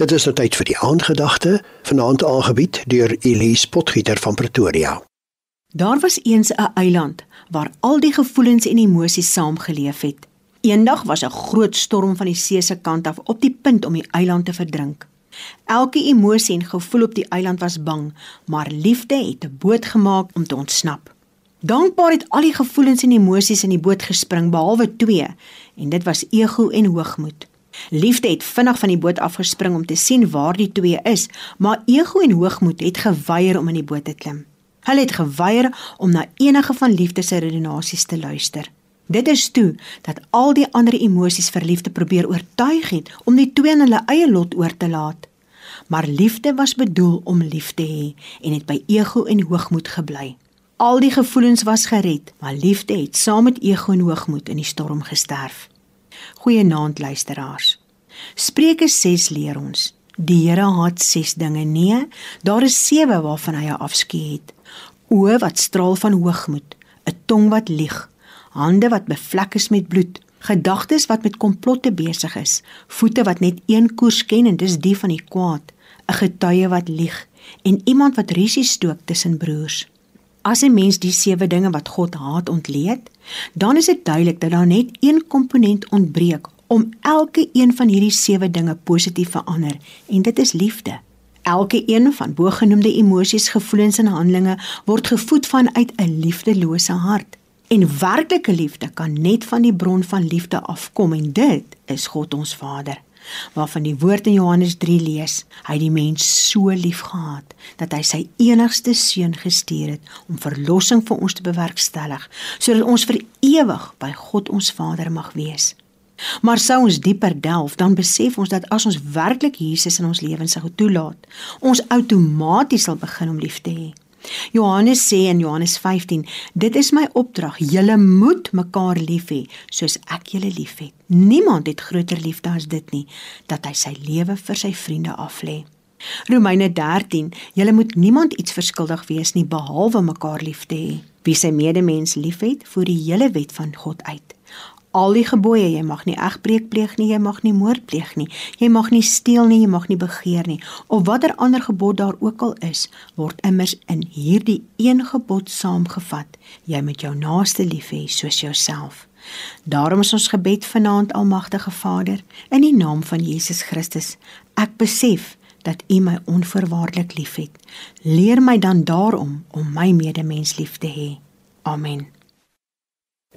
Dit is nou tyd vir die aandgedagte, vanaand aangebied deur Elise Potgieter van Pretoria. Daar was eens 'n eiland waar al die gevoelens en emosies saamgeleef het. Eendag was 'n groot storm van die see se kant af op die punt om die eiland te verdrink. Elke emosie en gevoel op die eiland was bang, maar liefde het 'n boot gemaak om te ontsnap. Dankbaar het al die gevoelens en emosies in die boot gespring behalwe twee, en dit was ego en hoogmoed. Liefde het vinnig van die boot afgespring om te sien waar die twee is, maar ego en hoogmoed het geweier om in die boot te klim. Hulle het geweier om na enige van liefde se redenasies te luister. Dit is toe dat al die ander emosies vir liefde probeer oortuig het om die twee aan hulle eie lot oor te laat. Maar liefde was bedoel om lief te hê en het by ego en hoogmoed gebly. Al die gevoelens was gered, maar liefde het saam met ego en hoogmoed in die storm gesterf. Goeienaand luisteraars. Spreuke 6 leer ons: Die Here haat 6 dinge nee, daar is 7 waarvan hy afskeid het. Oë wat straal van hoogmoed, 'n tong wat lieg, hande wat bevlek is met bloed, gedagtes wat met komplotte besig is, voete wat net een koers ken en dis die van die kwaad, 'n getuie wat lieg en iemand wat rusie stook tussen broers. As 'n mens die sewe dinge wat God haat ontleed, dan is dit duidelik dat daar net een komponent ontbreek om elke een van hierdie sewe dinge positief verander en dit is liefde. Elke een van bogenoemde emosies, gevoelens en handelinge word gevoed vanuit 'n liefdelose hart. En werklike liefde kan net van die bron van liefde afkom en dit is God ons Vader. Waarvan die woord in Johannes 3 lees, hy het die mens so liefgehad dat hy sy enigste seun gestuur het om verlossing vir ons te bewerkstellig, sodat ons vir ewig by God ons Vader mag wees. Maar sou ons dieper delf, dan besef ons dat as ons werklik Jesus in ons lewens sou toelaat, ons outomaties sal begin om lief te hê. Johannes sê in Johannes 15: Dit is my opdrag, julle moet mekaar lief hê soos ek julle liefhet. Niemand het groter liefde as dit nie, dat hy sy lewe vir sy vriende aflê. Romeine 13: Julle moet niemand iets verskuldig wees nie behalwe mekaar lief te hê. Wie sy medemens liefhet, voer die hele wet van God uit al die gebooie jy mag nie egbreek pleeg nie jy mag nie moord pleeg nie jy mag nie steel nie jy mag nie begeer nie. Of watter ander gebod daar ook al is word immers in hierdie een gebod saamgevat. Jy moet jou naaste lief hê soos jouself. Daarom is ons gebed vanaand almagtige Vader in die naam van Jesus Christus. Ek besef dat U my onvoorwaardelik liefhet. Leer my dan daarom om my medemens lief te hê. Amen